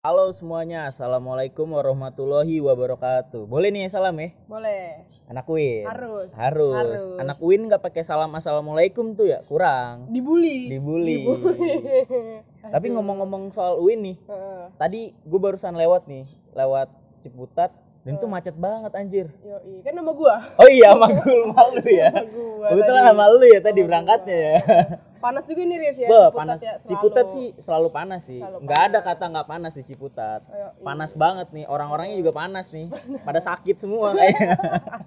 Halo semuanya, Assalamualaikum warahmatullahi wabarakatuh. Boleh nih salam ya? Boleh. Anak Win. Harus, Harus. harus. Anak Win nggak pakai salam assalamualaikum tuh ya kurang. Dibully. Dibully. Tapi ngomong-ngomong soal Win nih, Heeh. tadi gue barusan lewat nih, lewat Ciputat dan itu macet banget anjir. Yoi, kan nama gua. Oh iya, magul malu ya. Nama gua. Kebetulan tadi. sama lu ya tadi berangkatnya ya. Panas juga nih Riz ya. Bah, Ciputat panas. ya, selalu. Ciputat sih selalu panas sih. Selalu Nggak ada kata nggak panas di Ciputat. Ayo, iya. Panas banget nih. Orang-orangnya juga panas nih. Pada sakit semua kayaknya.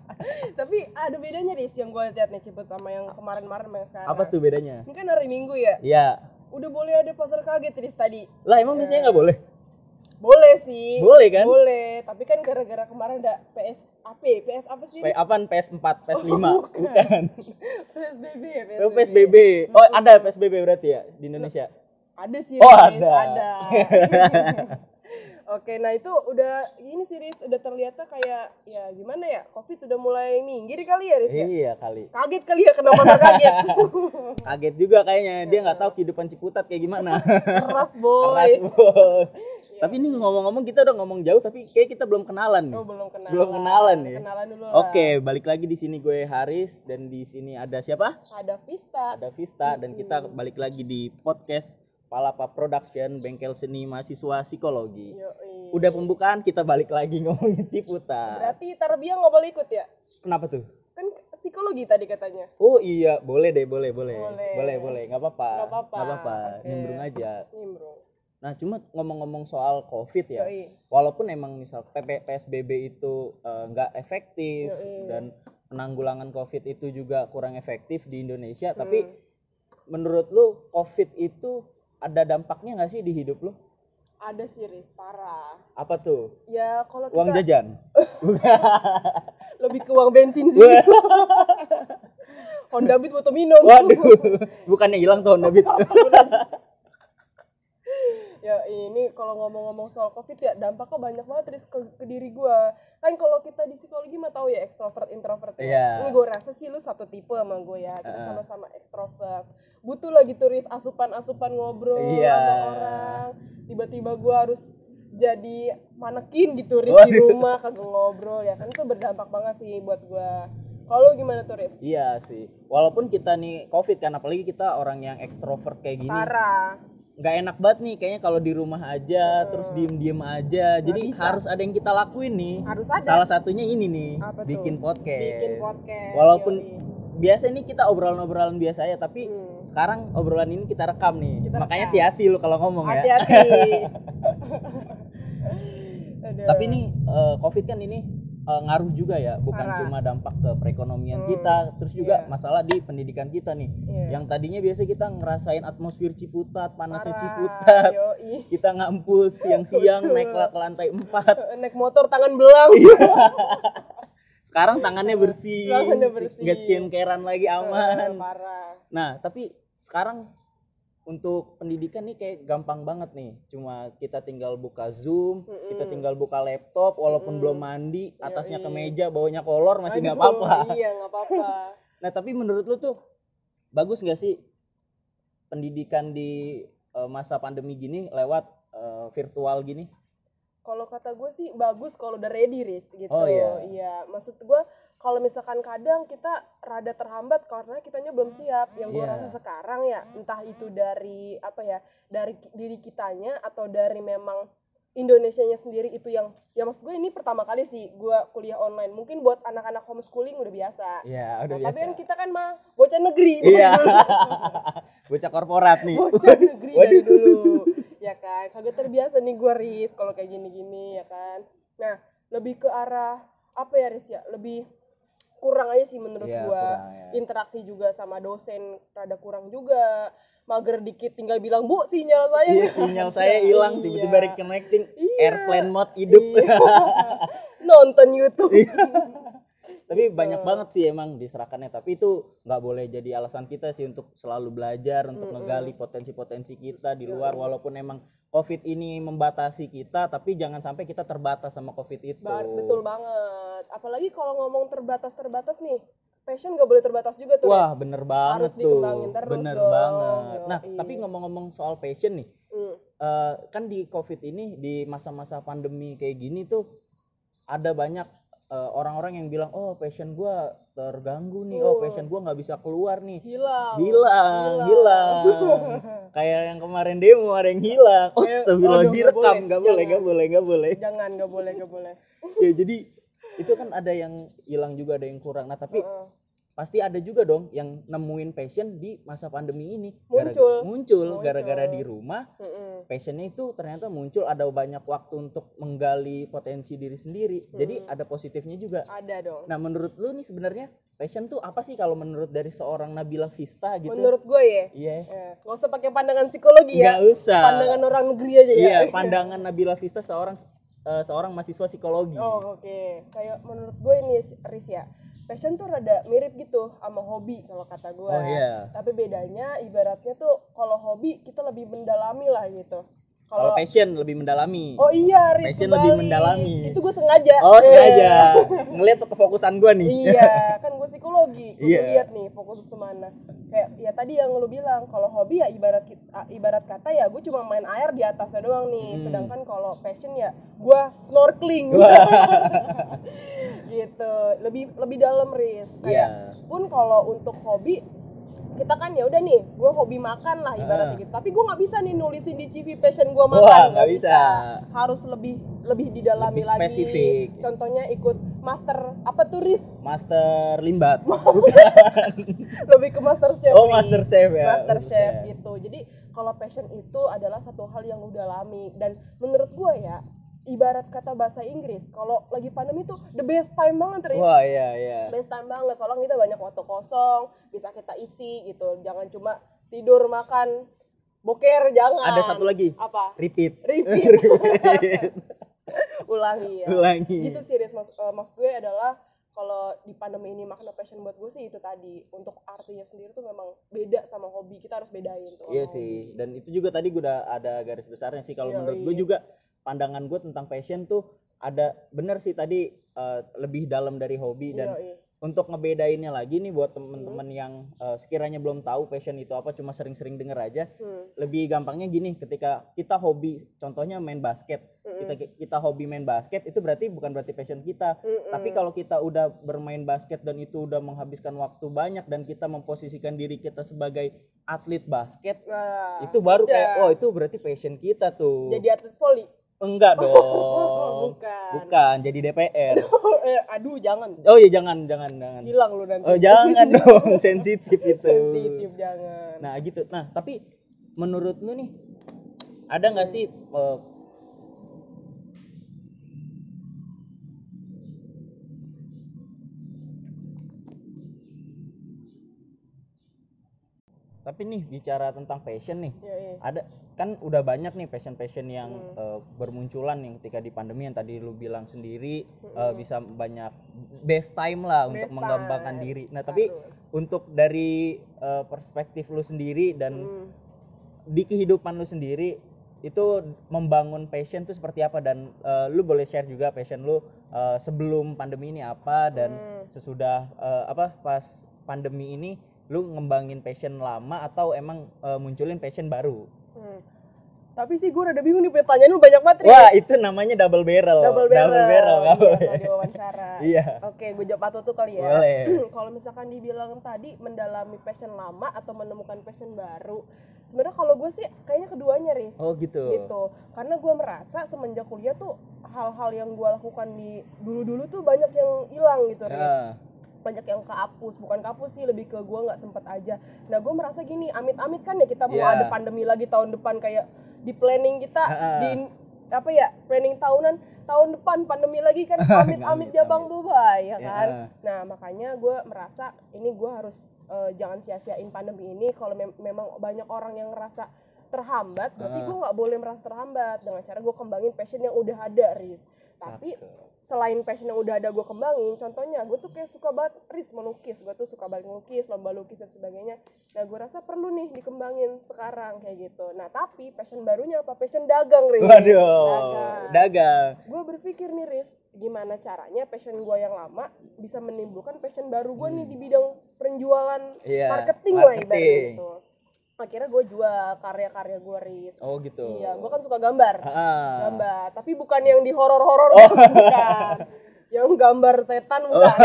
Tapi ada bedanya Riz yang gua lihat nih Ciputat sama yang kemarin-kemarin sama yang sekarang. Apa tuh bedanya? Ini kan hari Minggu ya. Ya. Udah boleh ada pasar kaget Riz tadi. Lah emang biasanya nggak boleh? Boleh sih. Boleh kan? Boleh, tapi kan gara-gara kemarin ada PS AP, PS apa sih? P Riz? apaan PS4, PS5? Oh, bukan. PSBB ya, Oh, PSBB. Oh, ada PSBB berarti ya di Indonesia. Ada sih Oh, Riz, ada. Oke, nah itu udah gini sih Riz, udah terlihat kayak ya gimana ya, Covid udah mulai minggir kali ya Riz ya? Iya kali. Kaget kali ya kenapa terkaget? Kaget juga kayaknya. Dia nggak tahu kehidupan Ciputat kayak gimana. Keras boy. Keras bos. Tapi ini ngomong-ngomong kita udah ngomong jauh tapi kayak kita belum kenalan nih. Oh, belum kenalan. Belum kenalan ya. Kenalan dulu lah. Oke, balik lagi di sini gue Haris dan di sini ada siapa? Ada Vista. Ada Vista dan kita balik lagi di podcast Palapa Production Bengkel Seni Mahasiswa Psikologi. Yoi. Udah pembukaan kita balik lagi ngomongin Ciputat. Berarti Tarbiyah nggak boleh ikut ya? Kenapa tuh? Kan psikologi tadi katanya. Oh iya, boleh deh, boleh, boleh. Boleh. Boleh, boleh, nggak apa-apa. Nggak apa-apa. Oke. nimbrung aja. Nimbrung. Nah, cuma ngomong-ngomong soal Covid ya. Yoi. Walaupun emang misal PP PSBB itu eh, nggak efektif Yoi. dan penanggulangan Covid itu juga kurang efektif di Indonesia, Hmm. tapi menurut lu Covid itu ada dampaknya nggak sih di hidup lu? Ada sih Riz, parah. Apa tuh? Ya kalau kita Uang jajan? lebih ke uang bensin sih. Honda Beat foto minum. Waduh, bukannya hilang tuh Honda Beat. ya ini kalau ngomong-ngomong soal covid ya dampaknya banyak banget Riz, ke, ke diri gua kan kalau kita di psikologi mah tahu ya ekstrovert introvert ya Iya. ini gue rasa sih lu satu tipe sama gue ya kita sama-sama ekstrovert butuh lah gitu Riz asupan-asupan ngobrol Iya. sama orang tiba-tiba gua harus jadi manekin gitu Riz di rumah kagak ngobrol ya kan itu berdampak banget sih buat gua kalau gimana tuh Riz? Iya sih. Walaupun kita nih Covid kan apalagi kita orang yang ekstrovert kayak gini. parah nggak enak banget nih kayaknya kalau di rumah aja terus diem-diem aja jadi bisa. harus ada yang kita lakuin nih harus ada salah satunya ini nih Apa tuh? bikin podcast Bikin podcast, walaupun yoi. biasa ini kita obrolan-obrolan biasa ya tapi Hmm. sekarang obrolan ini kita rekam nih Kita makanya hati-hati lu kalau ngomong ya hati-hati Aduh. tapi ini eh, covid kan ini eh, ngaruh juga ya bukan Parah. cuma dampak ke perekonomian Hmm. kita terus juga Iya. masalah di pendidikan kita nih Iya. yang tadinya biasa kita ngerasain atmosfer Ciputat panasnya Parah, Ciputat yoi. kita ngampus siang-siang naik ke lantai 4 naik motor tangan belang Iya. sekarang tangannya bersih bersih. nggak skincarean lagi aman parah nah tapi sekarang untuk pendidikan nih kayak gampang banget nih. Cuma kita tinggal buka zoom kita tinggal buka laptop walaupun belum mandi atasnya ke meja bawahnya kolor masih nggak apa-apa. iya nggak apa-apa. Nah tapi menurut lu tuh bagus nggak sih pendidikan di eh, masa pandemi gini lewat eh, virtual gini? Kalau kata gue sih bagus kalau udah ready Riz gitu. Oh, iya. iya maksud gue kalau misalkan kadang kita rada terhambat karena kitanya belum siap. Yang gue Iya. rasa sekarang ya entah itu dari apa ya dari diri kitanya atau dari memang Indonesianya sendiri itu yang ya maksud gue ini pertama kali sih gue kuliah online. Mungkin buat anak-anak homeschooling udah biasa. Ya udah Nah, tapi biasa. kan kita kan mah bocah negeri Iya. Bocah korporat nih. bocah negeri dari dulu. Ya kan kagak terbiasa nih gua ris kalau kayak gini-gini ya kan. Nah lebih ke arah apa ya ris ya? Lebih kurang aja sih menurut Iya, gua kurang, ya. interaksi juga sama dosen rada kurang juga mager dikit tinggal bilang bu sinyal saya Iya, nggak sinyal ada." saya hilang Iya. tiba-tiba reconnecting Iya. airplane mode hidup. Iya. nonton YouTube Iya. Tapi banyak banget sih emang diserahkannya, tapi itu nggak boleh jadi alasan kita sih untuk selalu belajar, untuk ngegali potensi-potensi kita di luar walaupun emang Covid ini membatasi kita, tapi jangan sampai kita terbatas sama Covid itu. Betul banget apalagi kalau ngomong terbatas terbatas nih passion gak boleh terbatas juga tuh Wah, bener banget Harus tuh. dikembangin terus bener dong. banget. Nah, Yoi. tapi ngomong-ngomong soal passion nih, Hmm. eh, kan di covid ini di masa-masa pandemi kayak gini tuh ada banyak eh, orang-orang yang bilang oh passion gua terganggu nih. Oh passion gua nggak bisa keluar nih. Hilang. Hilang hilang. kayak yang kemarin demo ada yang hilang. Oh aduh, nggak direkam. boleh, nggak boleh nggak boleh nggak boleh. Jangan nggak boleh nggak boleh. Ya jadi itu kan ada yang hilang juga ada yang kurang. Nah tapi Heeh. Pasti ada juga dong yang nemuin passion di masa pandemi ini. Muncul. muncul gara-gara di rumah Mm-mm. passionnya itu ternyata muncul. Ada banyak waktu untuk menggali potensi diri sendiri. Jadi ada positifnya juga. Ada dong. Nah menurut lu nih sebenarnya passion tuh apa sih kalau menurut dari seorang Nabila Vista gitu? Menurut gue ya? Iya. Eh, nggak usah pakai pandangan psikologi ya. Nggak usah. Pandangan orang negeri aja ya. Iya pandangan Nabila Vista seorang eh, seorang mahasiswa psikologi. Oh oke, kayak menurut gue ini Riz ya, passion tuh rada mirip gitu sama hobi kalau kata gue. Oh, iya. Tapi bedanya ibaratnya tuh kalau hobi kita lebih mendalami lah gitu. Kalau passion lebih mendalami oh iya Riz passion kembali. lebih mendalami. Itu gue sengaja. oh sengaja ngeliat kefokusan gua nih iya, kan gue psikologi. Gue Iya. lihat nih fokus semana. Kayak ya tadi yang lu bilang kalau hobi ya ibarat ah, ibarat kata ya gue cuma main air di atasnya doang nih. Sedangkan kalau passion ya gue snorkeling. gitu. Lebih lebih dalam Riz. Kayak Iya. pun kalau untuk hobi kita kan ya udah nih gue hobi makan lah ibaratnya Ah. gitu. Tapi gue nggak bisa nih nulisin di CV passion gue makan. nggak nggak bisa. harus lebih lebih didalami Lebih lagi. spesifik. contohnya ikut master apa tuh Riz? Master limbat. Lebih ke master chef oh master chef ya master chef gitu. Jadi kalau passion itu adalah satu hal yang lu dalami. Dan menurut gue ya ibarat kata bahasa Inggris kalau lagi pandemi tuh the best time banget Riz. Wah iya iya. Best time banget soalnya kita banyak waktu kosong bisa kita isi gitu. Jangan cuma tidur makan boker jangan. Ada satu lagi. Apa? Repeat. Repeat. Ulangi ya. Ulangi. Gitu sih Riz. Mas, eh, maksud gue adalah kalau di pandemi ini makna passion buat gue sih itu tadi. Untuk artinya sendiri tuh memang beda sama hobi. Kita harus bedain tuh. Iya sih, dan itu juga tadi gue udah ada garis besarnya sih. Kalau menurut gue juga pandangan gue tentang passion tuh ada bener sih tadi eh, lebih dalam dari hobi dan Yoi. untuk ngebedainnya lagi nih buat temen-temen yang eh, sekiranya belum tahu passion itu apa, cuma sering-sering denger aja. Hmm. Lebih gampangnya gini, ketika kita hobi, contohnya main basket, kita kita hobi main basket itu berarti bukan berarti passion kita. Mm-mm. Tapi kalau kita udah bermain basket dan itu udah menghabiskan waktu banyak dan kita memposisikan diri kita sebagai atlet basket, nah itu baru udah. kayak oh itu berarti passion kita tuh jadi atlet volley enggak dong. bukan. Bukan jadi DPR eh, aduh jangan. Oh ya jangan jangan jangan. Hilang lu nanti. Oh jangan dong sensitif itu. Sensitif jangan. Nah gitu. Nah tapi menurut lu nih ada nggak sih eh, tapi nih bicara tentang passion nih ya, iya. ada kan udah banyak nih passion-passion yang eh, bermunculan yang ketika di pandemi yang tadi lu bilang sendiri eh, bisa banyak best time lah untuk Best mengembangkan time. diri. Nah, tapi Harus. untuk dari eh, perspektif lu sendiri dan Hmm. di kehidupan lu sendiri itu membangun passion tuh seperti apa dan eh, lu boleh share juga passion lu eh, sebelum pandemi ini apa dan Hmm. sesudah eh, apa pas pandemi ini lu ngembangin passion lama atau emang eh, munculin passion baru? Hmm. Tapi sih gue rada bingung nih pertanyaan lu banyak banget. Wah, itu namanya double barrel. double barrel, barrel, nggak Iya, diwawancara Iya. oke gue jawab satu tuh kali ya Boleh. kalau misalkan dibilang tadi mendalami passion lama atau menemukan passion baru sebenarnya kalau gue sih kayaknya keduanya Riz Oh, gitu. gitu karena gue merasa semenjak kuliah tuh hal-hal yang gue lakukan di dulu-dulu tuh banyak yang hilang gitu Riz Ah, banyak yang kehapus. Bukan kehapus sih lebih ke gue nggak sempet aja. Nah gue merasa gini amit-amit kan ya kita mau Iya. ada pandemi lagi tahun depan kayak di planning kita di apa ya planning tahunan tahun depan pandemi lagi kan amit-amit ya bang Boba ya kan? Ya. nah makanya gue merasa ini gue harus eh, jangan sia-siain pandemi ini kalau mem- memang banyak orang yang ngerasa terhambat berarti Ah. gue nggak boleh merasa terhambat. Dengan cara gue kembangin passion yang udah ada Riz. Tapi selain passion yang udah ada gue kembangin contohnya gue tuh kayak suka banget Riz melukis. Gue tuh suka banget melukis lomba lukis dan sebagainya. Nah gue rasa perlu nih dikembangin sekarang kayak gitu. Nah tapi passion barunya apa? Passion dagang Riz. Waduh, dagang. dagang. gue berpikir nih Riz gimana caranya passion gue yang lama bisa menimbulkan passion baru gue nih di bidang penjualan Iya, marketing, lah ibaratnya marketing. gitu akhirnya gue jual karya-karya gue ris oh gitu. Iya gue kan suka gambar. Ah. gambar. Tapi bukan yang di horor-horor gitu, bukan. Yang gambar setan bukan.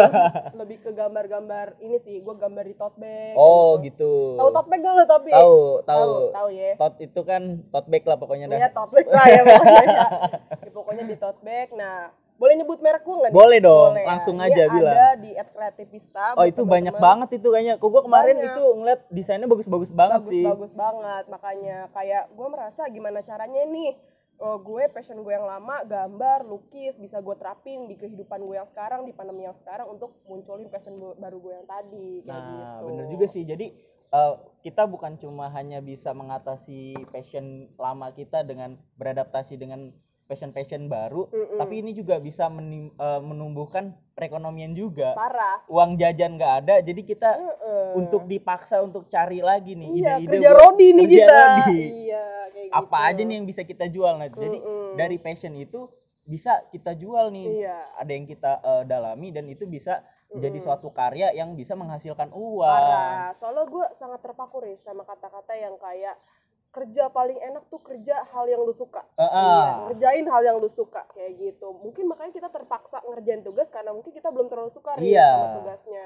Lebih ke gambar-gambar ini sih. Gue gambar di tote bag oh kayak gitu. Tahu tote bag gak lo tapi tahu tahu. Tahu ya. Tot itu kan tote bag lah pokoknya dah. Iya tote bag lah ya pokoknya ya. Ya, pokoknya di tote bag. Nah boleh nyebut merek gue nggak? Boleh dong, Boleh ya. langsung Ini aja bilang. ada di @kreativista oh itu banyak banget itu kayaknya kok gua kemarin Banyak. itu ngeliat desainnya bagus-bagus banget bagus sih bagus banget makanya kayak gue merasa gimana caranya nih oh, gue passion gue yang lama gambar lukis bisa gue terapin di kehidupan gue yang sekarang di pandemi yang sekarang untuk munculin passion baru gue yang tadi kayak Nah, gitu bener juga sih. Jadi eh, kita bukan cuma hanya bisa mengatasi passion lama kita dengan beradaptasi dengan passion-passion baru, Mm-mm. tapi ini juga bisa menim- eh, menumbuhkan perekonomian juga. parah Uang jajan nggak ada, jadi kita Heeh. untuk dipaksa untuk cari lagi nih iya ide-ide kerja rodi nih kerja kita rodi. iya kayak Apa gitu. aja nih yang bisa kita jual nah. Jadi Mm-mm. dari passion itu bisa kita jual nih. iya Ada yang kita eh, dalami dan itu bisa menjadi Mm-mm. suatu karya yang bisa menghasilkan uang. parah soalnya gue sangat terpaku sama kata-kata yang kayak kerja paling enak tuh kerja hal yang lu suka Eh, Iya, ah. ngerjain hal yang lu suka kayak gitu. Mungkin makanya kita terpaksa ngerjain tugas karena mungkin kita belum terlalu suka Iya. sama tugasnya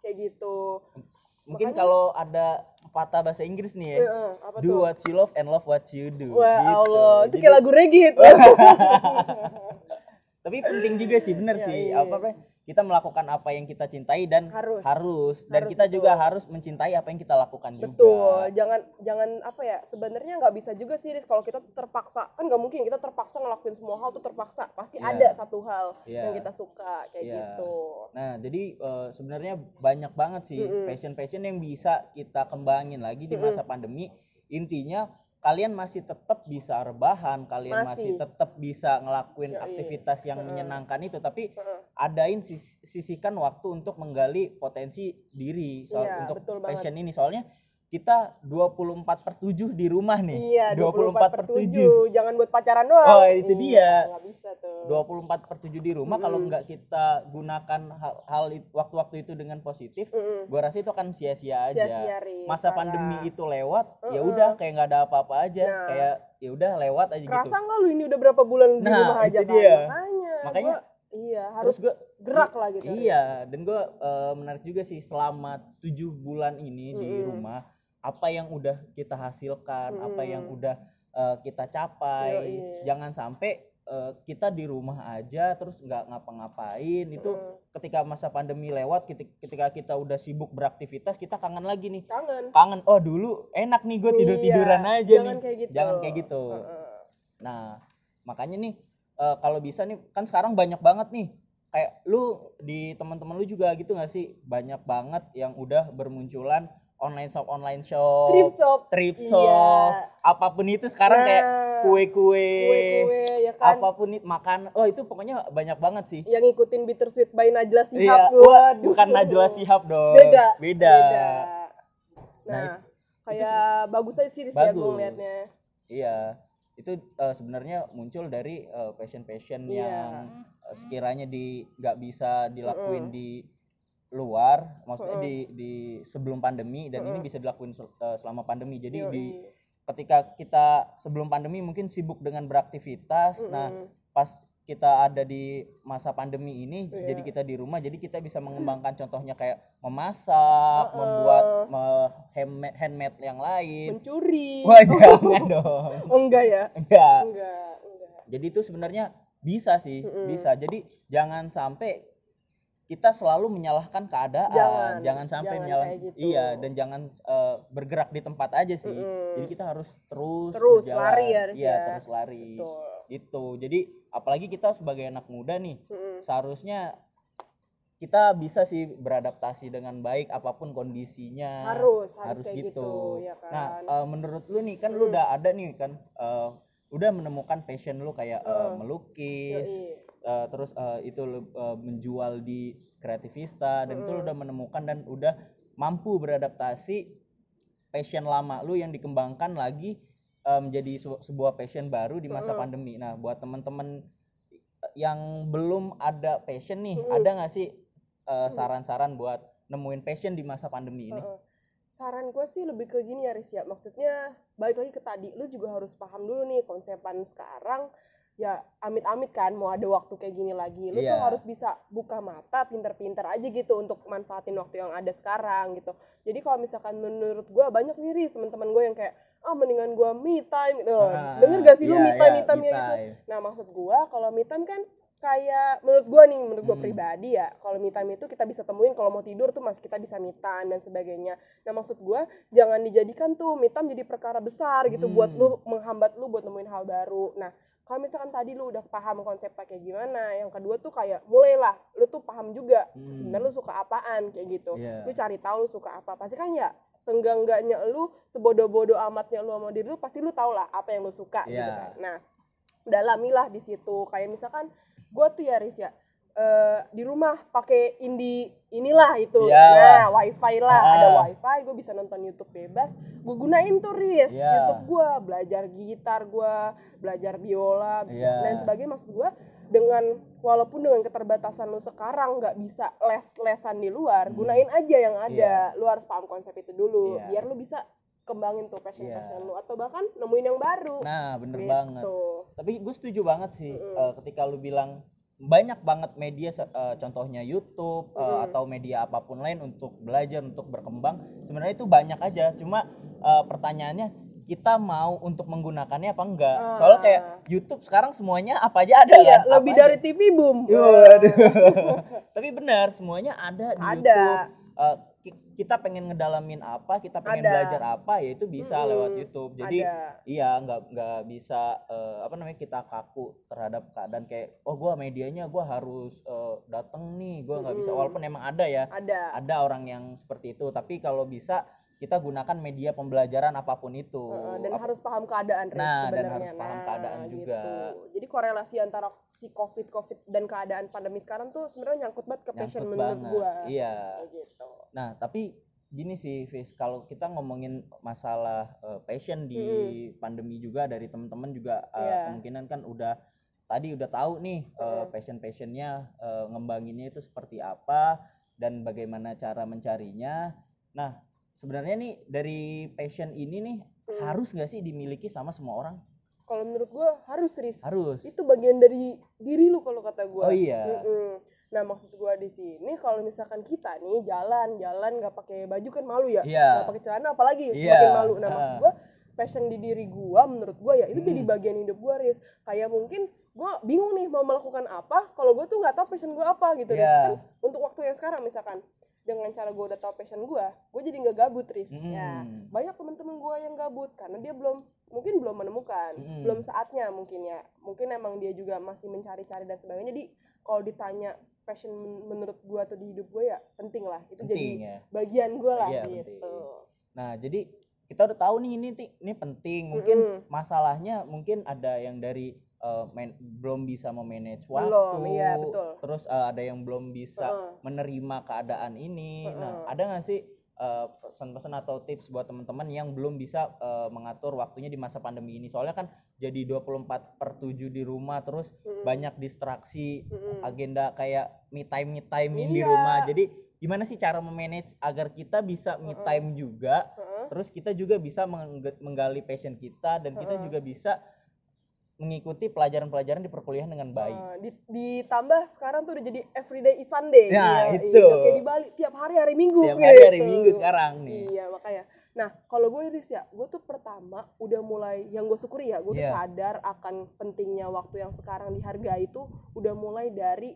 kayak gitu. Mungkin Makanya- kalau ada patah bahasa Inggris nih ya. Heeh, apa Do tuh? what you love and love what you do. Wah gitu. Allah, itu Jadi- kayak lagu reggae itu. Tapi penting juga sih bener Iya, sih. iya. Apa apa kita melakukan apa yang kita cintai dan Harus. harus dan Harus, kita juga betul. harus mencintai apa yang kita lakukan juga. Betul, jangan jangan apa ya? Sebenarnya nggak bisa juga sih Riz, kalau kita terpaksa kan nggak mungkin kita terpaksa ngelakuin semua hal tuh terpaksa. Pasti Iya. ada satu hal Iya. yang kita suka kayak Iya. gitu. Nah, jadi eh, sebenarnya banyak banget sih passion-passion yang bisa kita kembangin lagi di masa pandemi. Intinya kalian masih tetap bisa rebahan, kalian masih, Masih. tetap bisa ngelakuin Yoi. aktivitas yang Mm-mm. menyenangkan itu, tapi Heeh. adain sis- sisihkan waktu untuk menggali potensi diri soal Iya, untuk betul banget. passion ini soalnya kita 24 per 7 di rumah nih Iya, 24 per 7 7. Jangan buat pacaran doang. Oh, itu Iya, dia. Nggak bisa tuh. 24 per 7 di rumah kalau Mm-mm. nggak kita gunakan hal, hal it- waktu-waktu itu dengan positif Mm-mm. gua rasa itu akan sia-sia aja Sia-sia, masa parah. pandemi itu lewat ya Mm-mm. udah kayak nggak ada apa-apa aja Nah. kayak ya udah lewat aja Kerasa gitu nggak lu ini udah berapa bulan di Nah, rumah aja kan? dia. Makanya. Makanya gua- iya harus gua gerak lah gitu. Iya, dan gue menarik juga sih selama tujuh bulan ini di Mm-mm. rumah apa yang udah kita hasilkan, apa yang Mm-mm. udah eh, kita capai, Yoi. jangan sampai eh, kita di rumah aja terus nggak ngapa-ngapain itu Mm. ketika masa pandemi lewat ketika, kita udah sibuk beraktivitas kita kangen lagi nih Kangen. kangen oh dulu enak nih gue tidur tiduran Iya, aja jangan nih kayak gitu. jangan kayak gitu Heeh. Nah, makanya nih eh, kalau bisa nih kan sekarang banyak banget nih kayak lu di teman-teman lu juga gitu gak sih banyak banget yang udah bermunculan online shop online shop Thrift shop. thrift Iya. shop apa pun itu sekarang kayak Nah, kue-kue Kue-kue ya kan. apa pun itu makan oh itu pokoknya banyak banget sih Yang ngikutin bittersweet by Najla iya Shihab. wah, Waduh. bukan Najla Shihab dong Beda. beda, Nah, Nah, kayak bagus aja sih Riz, ya gue Bagus. ngeliatnya. iya itu eh, sebenarnya muncul dari passion passion Iya. yang eh, sekiranya di nggak bisa dilakuin di luar maksudnya di di sebelum pandemi dan ini bisa dilakuin sel- eh, selama pandemi jadi Yoi. di ketika kita sebelum pandemi mungkin sibuk dengan beraktivitas nah pas kita ada di masa pandemi ini Iya. jadi kita di rumah jadi kita bisa mengembangkan contohnya kayak memasak membuat me- handmade, handmade yang lain Mencuri. wah jangan dong Oh, enggak ya? enggak Enggak, enggak. jadi itu sebenarnya bisa sih Mm-mm. bisa jadi jangan sampai kita selalu menyalahkan keadaan Jangan, sampai jangan menyalah kayak gitu. iya dan jangan eh, bergerak di tempat aja sih Mm-mm. jadi kita harus terus Terus berjalan. lari ya, Riz, iya ya. terus lari Betul. gitu jadi apalagi kita sebagai anak muda nih Mm-mm. seharusnya kita bisa sih beradaptasi dengan baik apa pun kondisinya Harus, harus kayak gitu, ya kan? nah eh, menurut lu nih kan lu udah ada nih kan eh, udah menemukan passion lu kayak eh, melukis Yoi. Eh, terus eh, itu lu eh, menjual di kreativista dan itu lu udah menemukan dan udah mampu beradaptasi passion lama lu yang dikembangkan lagi menjadi sebuah passion baru di masa pandemi. Nah buat teman-teman yang belum ada passion nih ada nggak sih saran-saran buat nemuin passion di masa pandemi ini? Saran gue sih lebih ke gini ya Riz ya. Maksudnya balik lagi ke tadi lu juga harus paham dulu nih konsepan sekarang ya amit-amit kan mau ada waktu kayak gini lagi. Lu tuh Iya. harus bisa buka mata pinter-pinter aja gitu untuk manfaatin waktu yang ada sekarang gitu. Jadi kalau misalkan menurut gue banyak nih Riz teman-teman gue yang kayak ah mendingan gue me time. Gitu. Ah, denger gak sih lu iya, me time iya, me time me ya gitu? time. nah maksud gue kalau me time kan kayak menurut gue nih menurut gue Hmm. pribadi ya kalau me time itu kita bisa temuin kalau mau tidur tuh masih kita bisa me time dan sebagainya nah maksud gue jangan dijadikan tuh me time jadi perkara besar gitu buat Hmm. lu menghambat lu buat nemuin hal baru nah kalau misalkan tadi lu udah paham konsep kayak gimana yang kedua tuh kayak mulailah lu tuh paham juga Hmm. sebenarnya lu suka apaan kayak gitu Iya. lu cari tahu lu suka apa pasti kan ya senggangganya lu sebodoh-bodoh amatnya lu sama diri lu pasti lu tau lah apa yang lu suka gitu Iya. kan nah dalamilah di situ kayak misalkan gue tuh ya Riz ya eh, di rumah pakai indi inilah itu Iya. nah wifi lah Ah. ada wifi gue bisa nonton YouTube bebas gue gunain tuh Riz Iya. YouTube gue belajar gitar gue belajar biola Iya. dan sebagainya maksud gue dengan walaupun dengan keterbatasan lu sekarang nggak bisa les-lesan di luar Hmm. gunain aja yang ada lu harus paham konsep itu dulu Iya. biar lu bisa kembangin tuh passion Iya. passion lu atau bahkan nemuin yang baru Nah, bener gitu. banget. Tapi gue setuju banget sih Mm-mm. eh, ketika lu bilang banyak banget media eh, contohnya YouTube Mm-mm. atau media apa pun lain untuk belajar untuk berkembang. Sebenarnya itu banyak aja. Cuma eh, pertanyaannya kita mau untuk menggunakannya apa enggak? Ah. Soalnya kayak YouTube sekarang semuanya apa aja ada iya kan? lebih Apa dari TV boom waduh. Tapi benar, semuanya ada di Ada. YouTube. Ki- kita pengen ngedalamin apa, kita pengen Ada. belajar apa, ya itu bisa Mm-mm. lewat YouTube. Jadi ada iya nggak nggak bisa eh, apa namanya kita kaku terhadap keadaan kayak oh gua medianya gua harus eh, datang nih, gua nggak bisa. Mm-mm. Walaupun emang ada ya, ada ada orang yang seperti itu. Tapi kalau bisa kita gunakan media pembelajaran apa pun itu. Dan Ap- harus paham keadaan Riz, Nah, dan harus paham keadaan juga. gitu. jadi korelasi antara si covid covid dan keadaan pandemi sekarang tuh sebenarnya nyangkut banget ke passion nyangkut menurut banget. gua Iya. Gitu Nah, tapi gini sih, Fis, kalau kita ngomongin masalah eh, passion di pandemi juga dari teman-teman juga eh, Iya. kemungkinan kan udah tadi udah tahu nih Heeh. passion-passionnya eh, ngembanginnya itu seperti apa dan bagaimana cara mencarinya. Nah, sebenarnya nih dari passion ini nih Hmm. harus nggak sih dimiliki sama semua orang? kalau menurut gua harus Riz Harus. itu bagian dari diri lu kalau kata gua Oh iya. Mm-mm. Nah maksud gua di sini kalau misalkan kita nih jalan jalan nggak pakai baju kan malu ya, Iya. nggak pakai celana apalagi Iya. makin malu. Nah maksud Ah. gua passion di diri gua menurut gua ya itu jadi Mm. bagian hidup gua Riz. Kayak mungkin gua bingung nih mau melakukan apa kalau gua tuh nggak tahu passion gua apa gitu Riz. Iya. Kan untuk waktu yang sekarang misalkan dengan cara gua udah tahu passion gua, gua jadi nggak gabut Riz. Ya Mm. banyak teman-teman gua yang gabut karena dia belum mungkin belum menemukan Mm. belum saatnya mungkin ya mungkin emang dia juga masih mencari-cari dan sebagainya jadi kalau ditanya passion men- menurut gua atau di hidup gua ya penting lah itu jadi Penting ya. bagian gua lah Iya, gitu penting. Nah, jadi kita udah tahu nih ini ini penting. Mungkin Mm-mm. masalahnya mungkin ada yang dari eh, main- belum bisa memanage waktu. Belum, iya, betul. Terus eh, ada yang belum bisa Heeh. menerima keadaan ini. Nah, Heeh. ada nggak sih eh, pesan-pesan atau tips buat teman-teman yang belum bisa eh, mengatur waktunya di masa pandemi ini? Soalnya kan jadi 24 per 7 di rumah terus Mm-mm. banyak distraksi Mm-mm. agenda kayak me time me timein di Iya. rumah. Jadi gimana sih cara memanage agar kita bisa me time juga Heeh. terus kita juga bisa menggali passion kita dan kita Heeh. juga bisa mengikuti pelajaran-pelajaran di perkuliahan dengan baik. Nah, di- ditambah sekarang tuh udah jadi everyday is Sunday. Nah, Iya, itu. iya, kayak di Bali tiap hari hari Minggu. Tiap hari hari gitu. Minggu sekarang nih. Iya makanya. Nah kalau gue Riz ya, gue tuh pertama udah mulai yang gue syukuri ya, gue tuh Iya. sadar akan pentingnya waktu yang sekarang dihargai itu udah mulai dari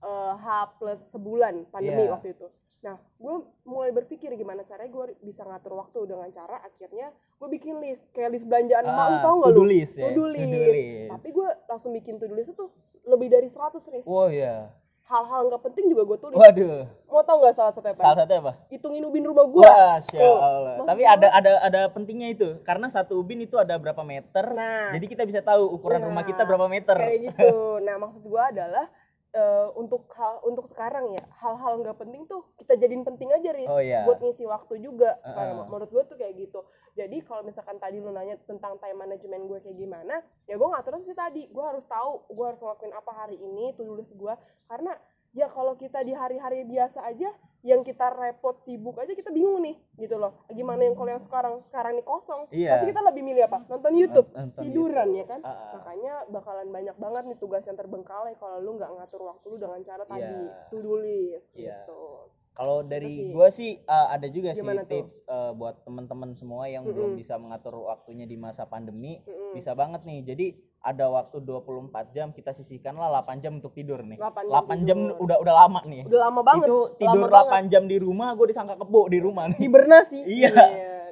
eh, H plus sebulan pandemi Iya. waktu itu. Nah gue mulai berpikir gimana caranya gue bisa ngatur waktu dengan cara akhirnya gue bikin list kayak list belanjaan emak lu Ah, tau gak lu? list ya, To-do to-do list. list. Tapi gue langsung bikin to-do list itu lebih dari 100 Riz. Oh iya. Hal-hal nggak penting juga gue tulis. Waduh. Mau tau nggak salah satu apa? Salah satu apa? Hitungin ubin rumah gue. Wah, Masya. Allah. Maksud Tapi ada ada ada pentingnya itu karena satu ubin itu ada berapa meter. Nah. Jadi kita bisa tahu ukuran Nah, rumah kita berapa meter. kayak gitu nah maksud gua adalah eh, untuk hal untuk sekarang ya hal-hal nggak penting tuh kita jadiin penting aja Riz Oh, iya. buat ngisi waktu juga Heeh. karena menurut gua tuh kayak gitu jadi kalau misalkan tadi lu nanya tentang time management gue kayak gimana ya gua ngatur sih tadi gua harus tahu gua harus ngelakuin apa hari ini tuh list gua karena ya kalau kita di hari-hari biasa aja yang kita repot sibuk aja kita bingung nih gitu loh. Gimana yang kalau yang sekarang sekarang nih kosong Iya. pasti kita lebih milih apa? Nonton YouTube. Nonton tiduran ya kan? Ah. makanya bakalan banyak banget nih tugas yang terbengkalai kalau lu nggak ngatur waktu lu dengan cara tadi. To do list Iya. gitu Kalau dari gua sih uh, ada juga Gimana sih tuh? tips uh, buat teman-teman semua yang belum bisa mengatur waktunya di masa pandemi, Mm-mm. bisa banget nih. Jadi ada waktu 24 jam kita sisihkanlah 8 jam untuk tidur nih. 8 jam 8 jam tidur. udah udah lama nih. udah lama banget Itu tidur lama 8 jam di rumah, gue disangka kebo di rumah nih. hibernasi Iya.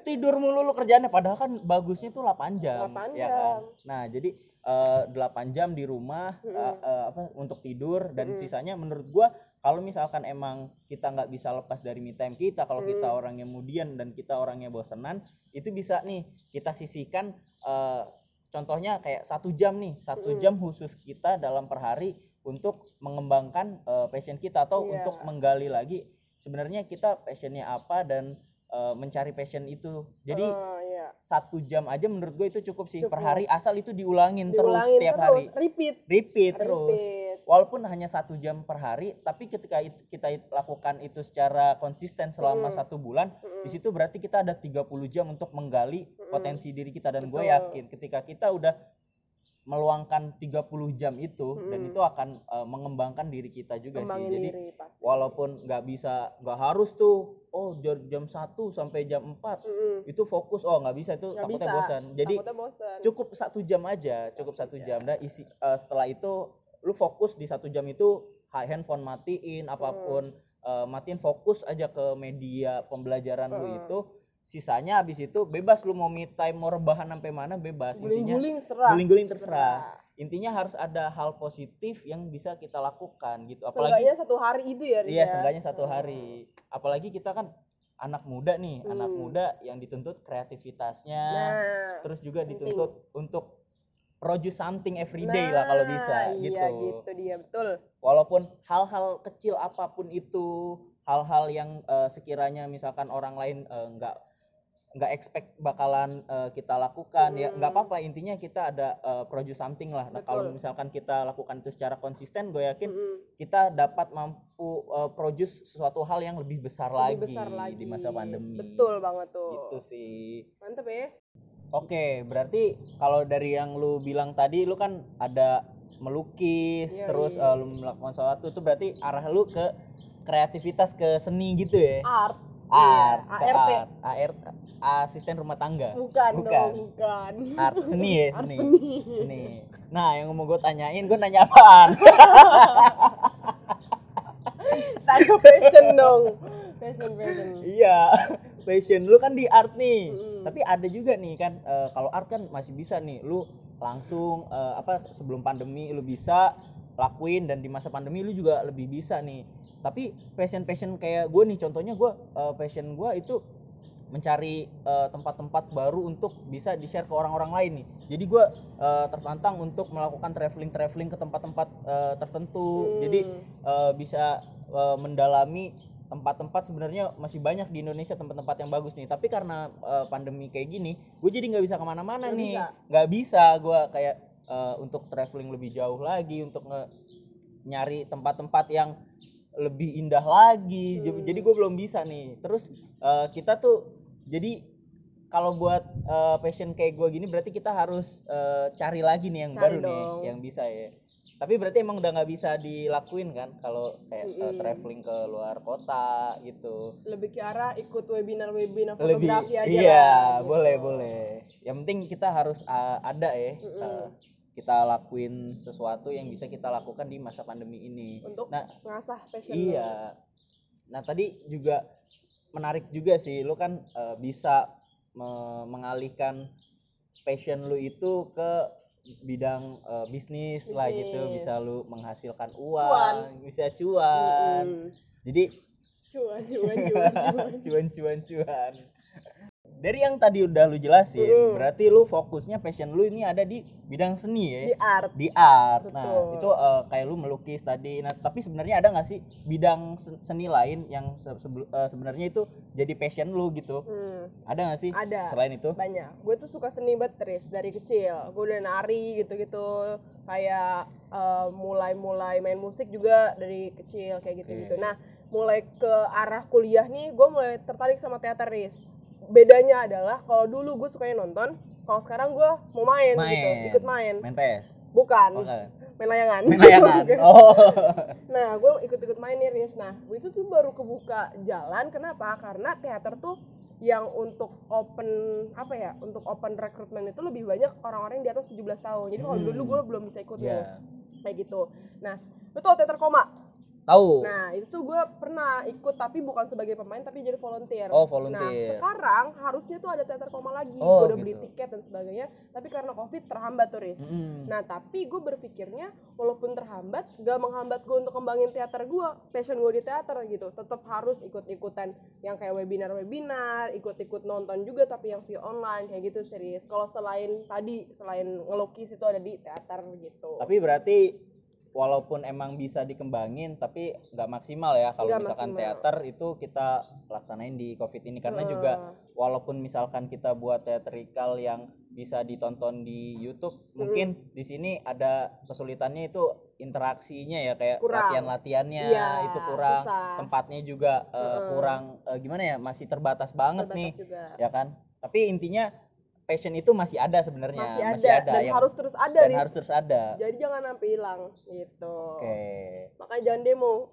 Tidur mulu lu kerjaannya padahal kan bagusnya tuh 8 jam. 8 ya jam. kan? Nah, jadi uh, 8 jam di rumah uh, uh, apa untuk tidur dan sisanya menurut gua kalau misalkan emang kita nggak bisa lepas dari me time kita kalau kita orangnya mudian dan kita orangnya bosenan itu bisa nih kita sisihkan uh, contohnya kayak satu jam nih satu jam khusus kita dalam per hari untuk mengembangkan uh, passion kita atau Iya. untuk menggali lagi sebenarnya kita passionnya apa dan uh, mencari passion itu. Jadi Ah, iya. satu jam aja menurut gue itu cukup sih per Cukup. hari asal itu diulangin, terus diulangin setiap terus hari. repeat. Repeat terus. repeat walaupun hanya satu jam per hari tapi ketika it- kita it- lakukan itu secara konsisten selama satu bulan di situ berarti kita ada 30 jam untuk menggali potensi diri kita dan gue yakin ketika kita udah meluangkan 30 jam itu dan itu akan uh, mengembangkan diri kita juga sih. Kembangin jadi diri pasti. walaupun nggak bisa nggak harus tuh oh jam 1 sampai jam 4 Mm-mm. itu fokus oh nggak bisa itu Nggak takutnya bisa. bosan jadi takutnya bosan cukup satu jam aja cukup satu jam. dan isi eh, setelah itu lu fokus di satu jam itu ha- handphone matiin apa pun eh, matiin fokus aja ke media pembelajaran lu itu sisanya habis itu bebas lu mau me time mau rebahan sampai mana bebas. Intinya guling-guling serah. guling-guling terserah. Intinya harus ada hal positif yang bisa kita lakukan gitu. Apalagi Seenggaknya satu hari itu ya Iya, ya? seenggaknya satu hari. Apalagi kita kan anak muda nih, anak muda yang dituntut kreativitasnya, nah terus juga dituntut untuk produce something every day lah kalau bisa Nah, gitu. iya gitu dia betul Walaupun hal-hal kecil apa pun itu, hal-hal yang eh, sekiranya misalkan orang lain eh, nggak nggak expect bakalan eh, kita lakukan ya nggak apa-apa intinya kita ada eh, produce something lah. Nah, kalau misalkan kita lakukan itu secara konsisten, gue yakin Mm-mm. kita dapat mampu uh, produce sesuatu hal yang lebih besar lagi lebih besar lagi di masa pandemi. betul banget tuh Gitu sih. mantep ya Oke, berarti kalau dari yang lu bilang tadi lu kan ada melukis, Iya, terus uh, lu melakukan sesuatu itu berarti arah lu ke kreativitas ke seni gitu ya. art Art, Iya, ART art, ART, asisten rumah tangga. bukan, Bukan. dong bukan Art seni ya, Art seni. seni. Seni. Nah, yang mau gue tanyain, gue nanya apaan? tanya passion dong passion passion Iya, passion lu kan di art nih. Mm-mm. Tapi ada juga nih kan eh, kalau art kan masih bisa nih lu langsung eh, apa sebelum pandemi lu bisa lakuin dan di masa pandemi lu juga lebih bisa nih. Tapi passion-passion kayak gue nih contohnya gue eh, passion gue itu mencari eh, tempat-tempat baru untuk bisa di-share ke orang-orang lain nih. Jadi gue eh, tertantang untuk melakukan traveling-traveling ke tempat-tempat eh, tertentu. Jadi eh, bisa eh, mendalami tempat-tempat sebenarnya masih banyak di Indonesia tempat-tempat yang bagus nih tapi karena eh, pandemi kayak gini gue jadi nggak bisa ke mana-mana nih bisa. nggak bisa gue kayak eh, untuk traveling lebih jauh lagi untuk nge- nyari tempat-tempat yang lebih indah lagi Jadi- Hmm. jadi gue belum bisa nih terus eh, kita tuh jadi kalau buat eh, passion kayak gue gini berarti kita harus eh, cari lagi nih yang Cari baru nih dong. yang bisa ya tapi berarti emang udah nggak bisa dilakuin kan kalau kayak eh, Mm-mm. traveling ke luar kota gitu lebih ke arah ikut webinar webinar lebih fotografi aja iya lah gitu. boleh boleh yang penting kita harus uh, ada ya uh, kita lakuin sesuatu yang bisa kita lakukan di masa pandemi ini untuk nah ngasah passion lo. iya nah tadi juga menarik juga sih lu kan uh, bisa me- mengalihkan passion lu itu ke bidang uh, bisnis lah gitu. Bisa lu menghasilkan uang Cuan. bisa cuan. Mm. jadi cuan cuan cuan cuan. Cuan cuan cuan dari yang tadi udah lu jelasin, Mm. berarti lu fokusnya passion lu ini ada di bidang seni ya. di art Di art. Nah, Betul. itu eh, kayak lu melukis tadi. Nah, tapi sebenarnya ada nggak sih bidang sen- seni lain yang se- eh, sebenarnya itu jadi passion lu gitu? Hmm, Ada nggak sih? ada Selain itu? banyak gue tuh suka seni banget Tris dari kecil gue udah nari gitu-gitu kayak eh, mulai-mulai main musik juga dari kecil kayak gitu-gitu nah mulai ke arah kuliah nih gue mulai tertarik sama teater Riz bedanya adalah kalau dulu gue sukanya nonton kalau sekarang gue mau main, gitu Main. ikut main Main PS. bukan Oke. main layangan Main layangan. Oh. Nah, gue ikut-ikut main nih, Riz. Nah, gue itu tuh baru kebuka jalan. Kenapa? Karena teater tuh yang untuk open apa ya? Untuk open rekrutmen itu lebih banyak orang-orang di atas 17 tahun. Jadi kalau Hmm. dulu gue belum bisa ikut nih. Iya. Kayak gitu. Nah, lu tau teater koma? Tahu. Nah, itu tuh gue pernah ikut tapi bukan sebagai pemain tapi jadi volunteer. Oh, Nah, volunteer. sekarang harusnya tuh ada teater koma lagi. Oh, gue udah beli gitu. tiket dan sebagainya, tapi karena Covid terhambat tuh, Riz. Mm. Nah tapi gue berpikirnya walaupun terhambat gak menghambat gue untuk kembangin teater gue passion gue di teater gitu tetap harus ikut-ikutan yang kayak webinar-webinar ikut-ikut nonton juga tapi yang via online kayak gitu serius kalau selain tadi selain ngelukis itu ada di teater gitu Tapi berarti walaupun emang bisa dikembangin tapi nggak maksimal ya kalau misalkan maksimal. teater itu kita laksanain di covid ini karena Heeh. juga walaupun misalkan kita buat teatrikal yang bisa ditonton di YouTube mungkin di sini ada kesulitannya itu interaksinya ya kayak Kurang. latihan-latihannya Iya, itu kurang susah. tempatnya juga eh, Heeh. kurang eh, gimana ya masih terbatas banget Terbatas nih juga ya kan tapi intinya passion itu masih ada sebenarnya masih ada, dan yang- harus terus ada dan harus terus ada. Jadi jangan sampai hilang gitu. Oke. Makanya jangan demo.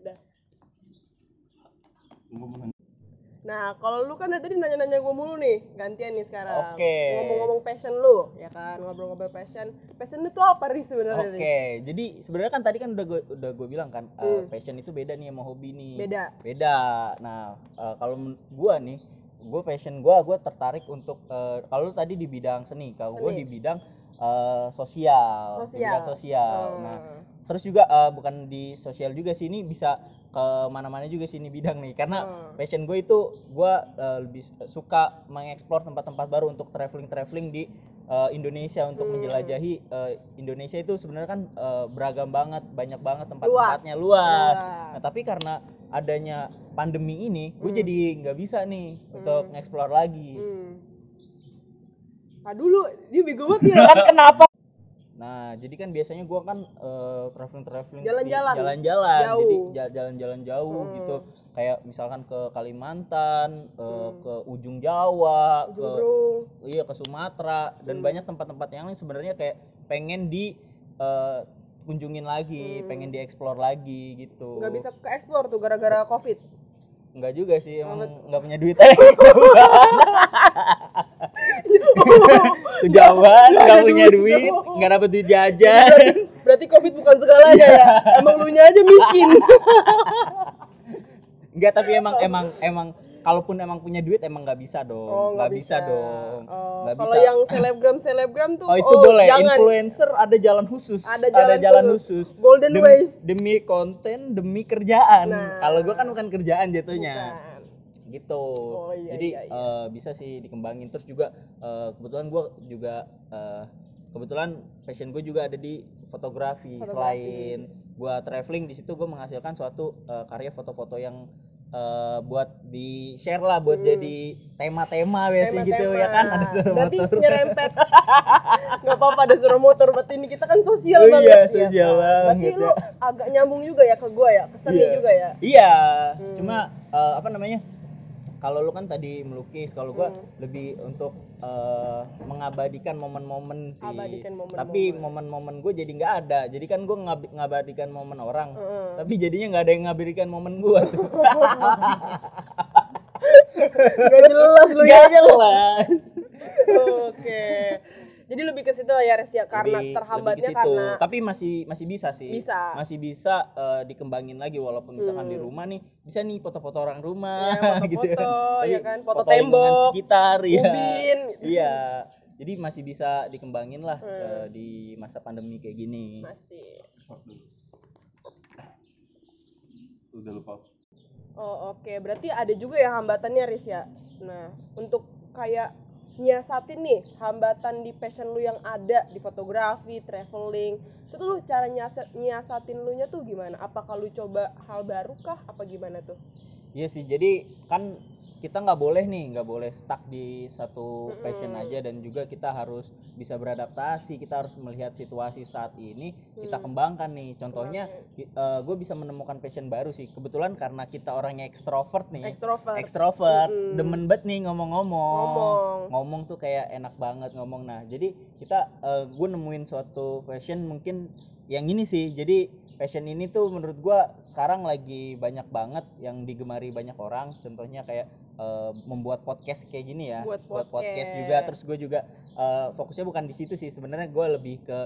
Udah. Nah, kalau lu kan dari tadi nanya-nanya gue mulu nih, gantian nih sekarang. Oke. Ngomong-ngomong passion lu, ya kan, ngobrol-ngobrol passion. Passion itu apa nih sebenarnya? Oke, Riz? jadi sebenarnya kan tadi kan udah gue udah gue bilang kan uh, passion itu beda nih sama hobi nih. Hmm. Beda. Beda. Nah, uh, kalau gua nih, gue passion gua gue tertarik untuk uh, kalau lu tadi di bidang seni, kalau gue di bidang uh, sosial, di Sosial. bidang sosial. Hmm. Nah, terus juga uh, bukan di sosial juga sih ini bisa ke mana-mana juga sih ini bidang nih karena Hmm. passion gue itu gue uh, lebih suka mengeksplor tempat-tempat baru untuk traveling-traveling di uh, Indonesia untuk Hmm. menjelajahi uh, Indonesia itu sebenarnya kan uh, beragam banget banyak banget tempat-tempatnya luas. Luas. Nah tapi karena adanya pandemi ini gue Hmm. jadi nggak bisa nih untuk ngeksplor lagi. Hmm. Nah, dulu dia bego banget ya. kan kenapa nah jadi kan biasanya gua kan traveling traveling Jalan-jalan. jalan-jalan jadi ja- jalan-jalan jauh Hmm. gitu kayak misalkan ke Kalimantan eh, ke ujung Jawa ke Jurung. iya ke Sumatera dan Hmm. banyak tempat-tempat yang lain sebenarnya kayak pengen di eh, kunjungin lagi pengen dieksplor lagi gitu Hmm. Nggak bisa ke explore tuh gara-gara Covid. Enggak juga sih emang nggak punya duit aja kejauhan nggak punya duit nggak dapet duit jajan Berarti, berarti Covid bukan segalanya ya. Emang lu nya aja miskin. Enggak tapi emang emang emang kalaupun emang punya duit emang nggak bisa dong Oh, nggak bisa. dong Oh, nggak kalau bisa yang selebgram selebgram tuh oh itu boleh jangan. influencer ada jalan khusus Ada jalan khusus. Golden ways. demi konten demi kerjaan Nah. kalau gua kan bukan kerjaan jatuhnya Bukan. Gitu Oh, iya, jadi iya, iya. eh, bisa sih dikembangin terus juga eh, kebetulan gua juga eh, kebetulan passion gue juga ada di fotografi, Fotografi. selain gua traveling di situ gue menghasilkan suatu eh, karya foto-foto yang eh, buat di share lah buat jadi tema-tema biasa gitu Hmm. Tema-tema. ya kan ada suara Berarti motor nyerempet. Nggak apa-apa ada suara motor. Berarti ini kita kan sosial Oh banget. iya, ya sosial banget Berarti ya. lu agak nyambung juga ya ke gua ya, ke seni Iya. juga ya. Iya, Hmm. cuma eh, apa namanya? Kalau lu kan tadi melukis, kalau gua Hmm. lebih untuk eh, mengabadikan momen-momen sih. Abadikan momen-momen. Tapi momen-momen gue jadi nggak ada. Jadi kan gue ngab- ngabadikan momen orang. Heeh. Tapi jadinya nggak ada yang ngabadikan momen gua. tuh. Gak jelas lu ya. Nggak jelas. Oke. Jadi lebih ke situ ya Res ya karena Lebih- terhambatnya lebih karena Tapi masih masih bisa sih. Bisa. Masih bisa eh, dikembangin lagi walaupun misalkan di rumah nih bisa nih foto-foto orang rumah Hmm. Ya, gitu. foto-foto, Tapi ya kan, foto lingkungan tembok, sekitar ya. ubin. Iya. Jadi masih bisa dikembangin lah Hmm. eh, di masa pandemi kayak gini. masih. Pas dulu. Udah lu pause. Oh oke, berarti ada juga ya hambatannya Riz ya. Nah, untuk kayak nyiasatin nih hambatan di passion lu yang ada di fotografi, traveling, itu tuh lu cara nyiasat, nyiasatin lu nya tuh gimana? Apakah lu coba hal baru kah? Apa gimana tuh? Iya sih, jadi kan kita nggak boleh nih, nggak boleh stuck di satu passion aja dan juga kita harus bisa beradaptasi. Kita harus melihat situasi saat ini, kita kembangkan nih. Contohnya, gue bisa menemukan passion baru sih. Kebetulan karena kita orangnya ekstrovert nih, Extrovert. ekstrovert, demen banget nih ngomong-ngomong. Ngomong. Ngomong tuh kayak enak banget ngomong. Nah, jadi kita, gue nemuin suatu passion mungkin yang ini sih. Jadi passion ini tuh menurut gua sekarang lagi banyak banget yang digemari banyak orang contohnya kayak eh, membuat podcast kayak gini ya Buat podcast podcast. juga terus gue juga eh, fokusnya bukan di situ sih sebenarnya gue lebih ke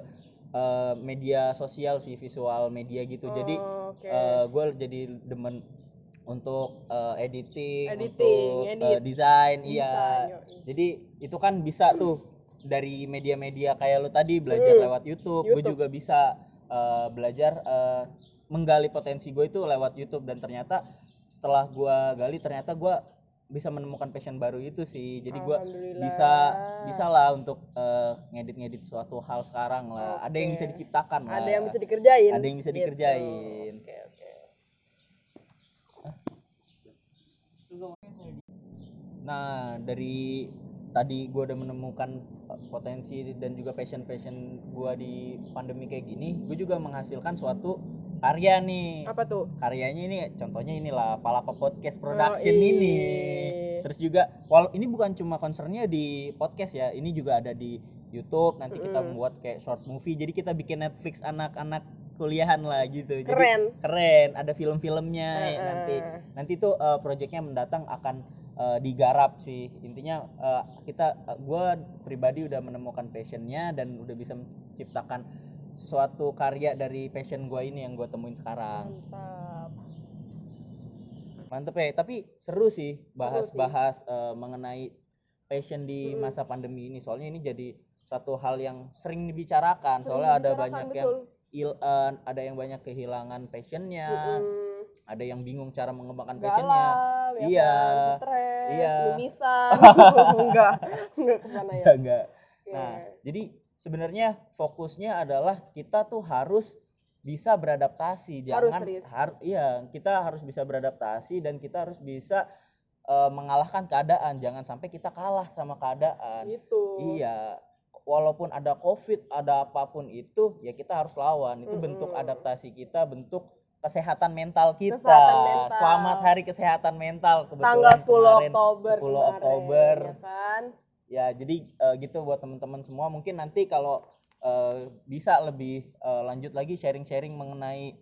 eh, media sosial sih visual media gitu jadi Oh, Oke. gue jadi demen untuk eh, editing, Editing, untuk edit. eh, desain iya jadi itu kan bisa tuh dari media-media kayak lu tadi belajar lewat YouTube, gue Hmm. YouTube. juga bisa eh, belajar eh, menggali potensi gue itu lewat YouTube. Dan ternyata setelah gue gali ternyata gue bisa menemukan passion baru itu sih. Jadi gue bisa bisa lah untuk eh, ngedit-ngedit suatu hal sekarang lah. Ada yang bisa diciptakan lah. Ada yang bisa dikerjain. ada yang bisa Gitu. dikerjain. Oke, oke. Nah, dari tadi gue udah menemukan potensi dan juga passion-passion gue di pandemi kayak gini, gue juga menghasilkan suatu karya nih. Apa tuh? Karyanya ini contohnya inilah Palapa Podcast Production Oh, ini. Terus juga wal ini bukan cuma concernnya di podcast ya, ini juga ada di YouTube. Nanti kita membuat kayak short movie. Jadi kita bikin Netflix anak-anak kuliahan lah gitu. Jadi Keren. keren ada film-filmnya Heeh. nanti nanti tuh uh, proyeknya mendatang akan uh, digarap sih intinya uh, kita gue pribadi udah menemukan passionnya dan udah bisa menciptakan suatu karya dari passion gue ini yang gue temuin sekarang Mantap. mantep ya tapi seru sih bahas-bahas uh, mengenai passion di masa pandemi ini soalnya ini jadi satu hal yang sering dibicarakan Sering soalnya ada dibicarakan, banyak betul. yang il- uh, ada yang banyak kehilangan passionnya Hmm, ada yang bingung cara mengembangkan passionnya ya Iya. kan? Stres, Iya. mimisan. enggak, enggak ke sana ya. enggak nah jadi sebenarnya fokusnya adalah kita tuh harus bisa beradaptasi Harus, jangan Riz. har- iya kita harus bisa beradaptasi dan kita harus bisa eh, mengalahkan keadaan jangan sampai kita kalah sama keadaan Gitu. iya walaupun ada covid ada apa pun itu ya kita harus lawan itu bentuk Mm-mm. adaptasi kita bentuk kesehatan mental kita Kesehatan mental. selamat hari kesehatan mental kebetulan Tanggal 10 kemarin, Oktober 10 kemarin, Oktober ya kan? ya jadi eh, gitu buat teman-teman semua mungkin nanti kalau eh, bisa lebih eh, lanjut lagi sharing-sharing mengenai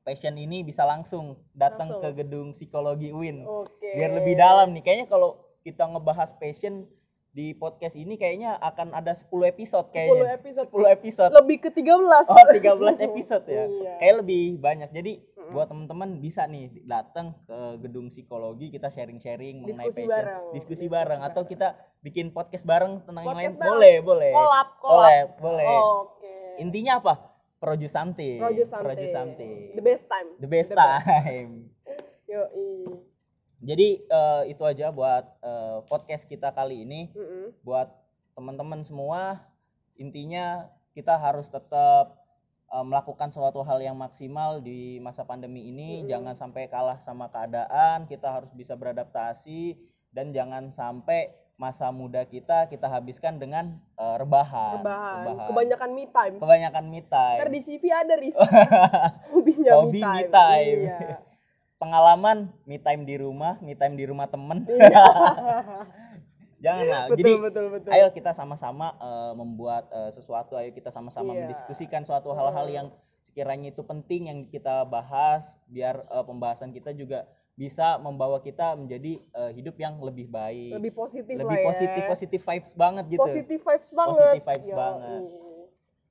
passion ini bisa langsung datang Langsung. ke gedung psikologi UIN Oke. biar lebih dalam nih kayaknya kalau kita ngebahas passion di podcast ini kayaknya akan ada 10 episode kayaknya 10 episode. 10 episode Lebih ke 13. Oh, 13 episode ya. Iya. Kayak lebih banyak. Jadi buat teman-teman bisa nih datang ke gedung psikologi kita sharing-sharing mengenai Diskusi passion. bareng. Diskusi Diskusi bareng atau kita bikin podcast bareng tentang yang lain Podcast bareng. boleh, boleh. Collab, collab. Collab, boleh. Oke. Intinya apa? Projusante. Projusante. Projusante. The best time. The best time. Yoi. Jadi eh, itu aja buat eh, podcast kita kali ini. Mm-mm. buat teman-teman semua intinya kita harus tetap eh, melakukan suatu hal yang maksimal di masa pandemi ini jangan sampai kalah sama keadaan kita harus bisa beradaptasi dan jangan sampai masa muda kita kita habiskan dengan eh, rebahan Rebahan. Kebanyakan me time. kebanyakan me time Ntar di CV ada Riz. Hobinya Hobi me time. me time. Iya. Pengalaman me time di rumah me time di rumah temen jangan lah betul, jadi betul, betul. ayo kita sama-sama eh, membuat eh, sesuatu ayo kita sama-sama Iya. mendiskusikan suatu hal-hal yang sekiranya itu penting yang kita bahas biar eh, pembahasan kita juga bisa membawa kita menjadi eh, hidup yang lebih baik Lebih positif lebih lah ya. positif positif vibes banget gitu Positive vibes banget. Positive vibes Yoi. banget.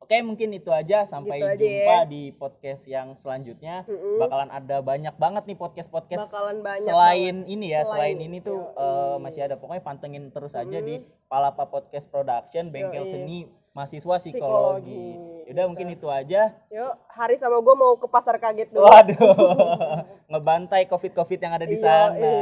Oke mungkin itu aja sampai Gitu aja jumpa ya. di podcast yang selanjutnya Mm-mm. bakalan ada banyak banget nih podcast podcast Bakalan banyak selain ini ya Selain- selain, ini tuh eh, masih ada pokoknya pantengin terus aja di Palapa Podcast Production bengkel Yoi. seni mahasiswa psikologi. Psikologi, Udah mungkin itu aja. Yuk, Hari sama gue mau ke pasar kaget dulu. Waduh, ngebantai covid-covid yang ada di Iya, sana. iya.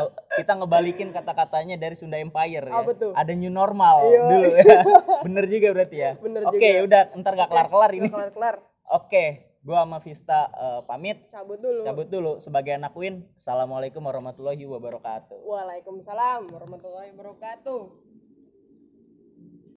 Oh, Kita ngebalikin kata-katanya dari Sunda Empire ya. Apa tuh? Ada new normal Iya, dulu ya. Bener juga berarti ya. Bener Oke, juga. udah ntar gak kelar-kelar ini. Kelar-kelar. Oke, gua sama Vista eh, pamit. Cabut dulu. Cabut dulu sebagai anak Win. Assalamualaikum warahmatullahi wabarakatuh. Waalaikumsalam warahmatullahi wabarakatuh.